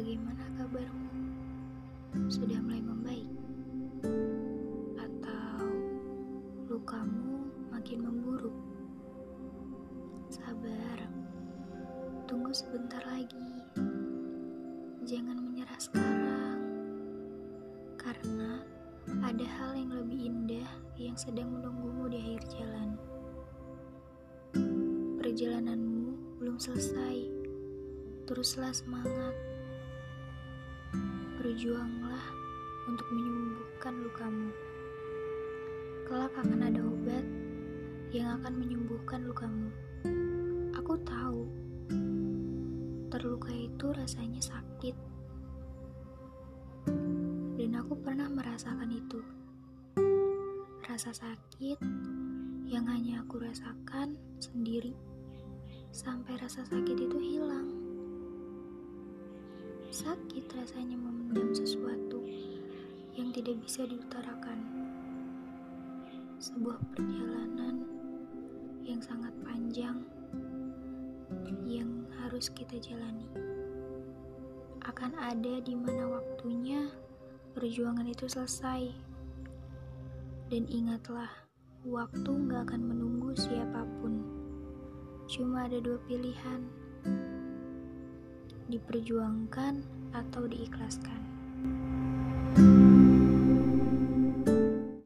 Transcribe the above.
Bagaimana kabarmu? Sudah mulai membaik? Atau lukamu makin memburuk? Sabar, tunggu sebentar lagi. Jangan menyerah sekarang, karena ada hal yang lebih indah yang sedang menunggumu di akhir jalan. Perjalananmu belum selesai, teruslah semangat. Berjuanglah untuk menyembuhkan lukamu. Kelak akan ada obat yang akan menyembuhkan lukamu. Aku tahu, terluka itu rasanya sakit. Dan aku pernah merasakan itu. Rasa sakit yang hanya aku rasakan sendiri sampai rasa sakit itu hilang. Sakit rasanya memendam sesuatu yang tidak bisa diutarakan. Sebuah perjalanan yang sangat panjang yang harus kita jalani. Akan ada di mana waktunya perjuangan itu selesai. Dan ingatlah, waktu gak akan menunggu siapa pun. Cuma ada dua pilihan, diperjuangkan atau diikhlaskan. thank you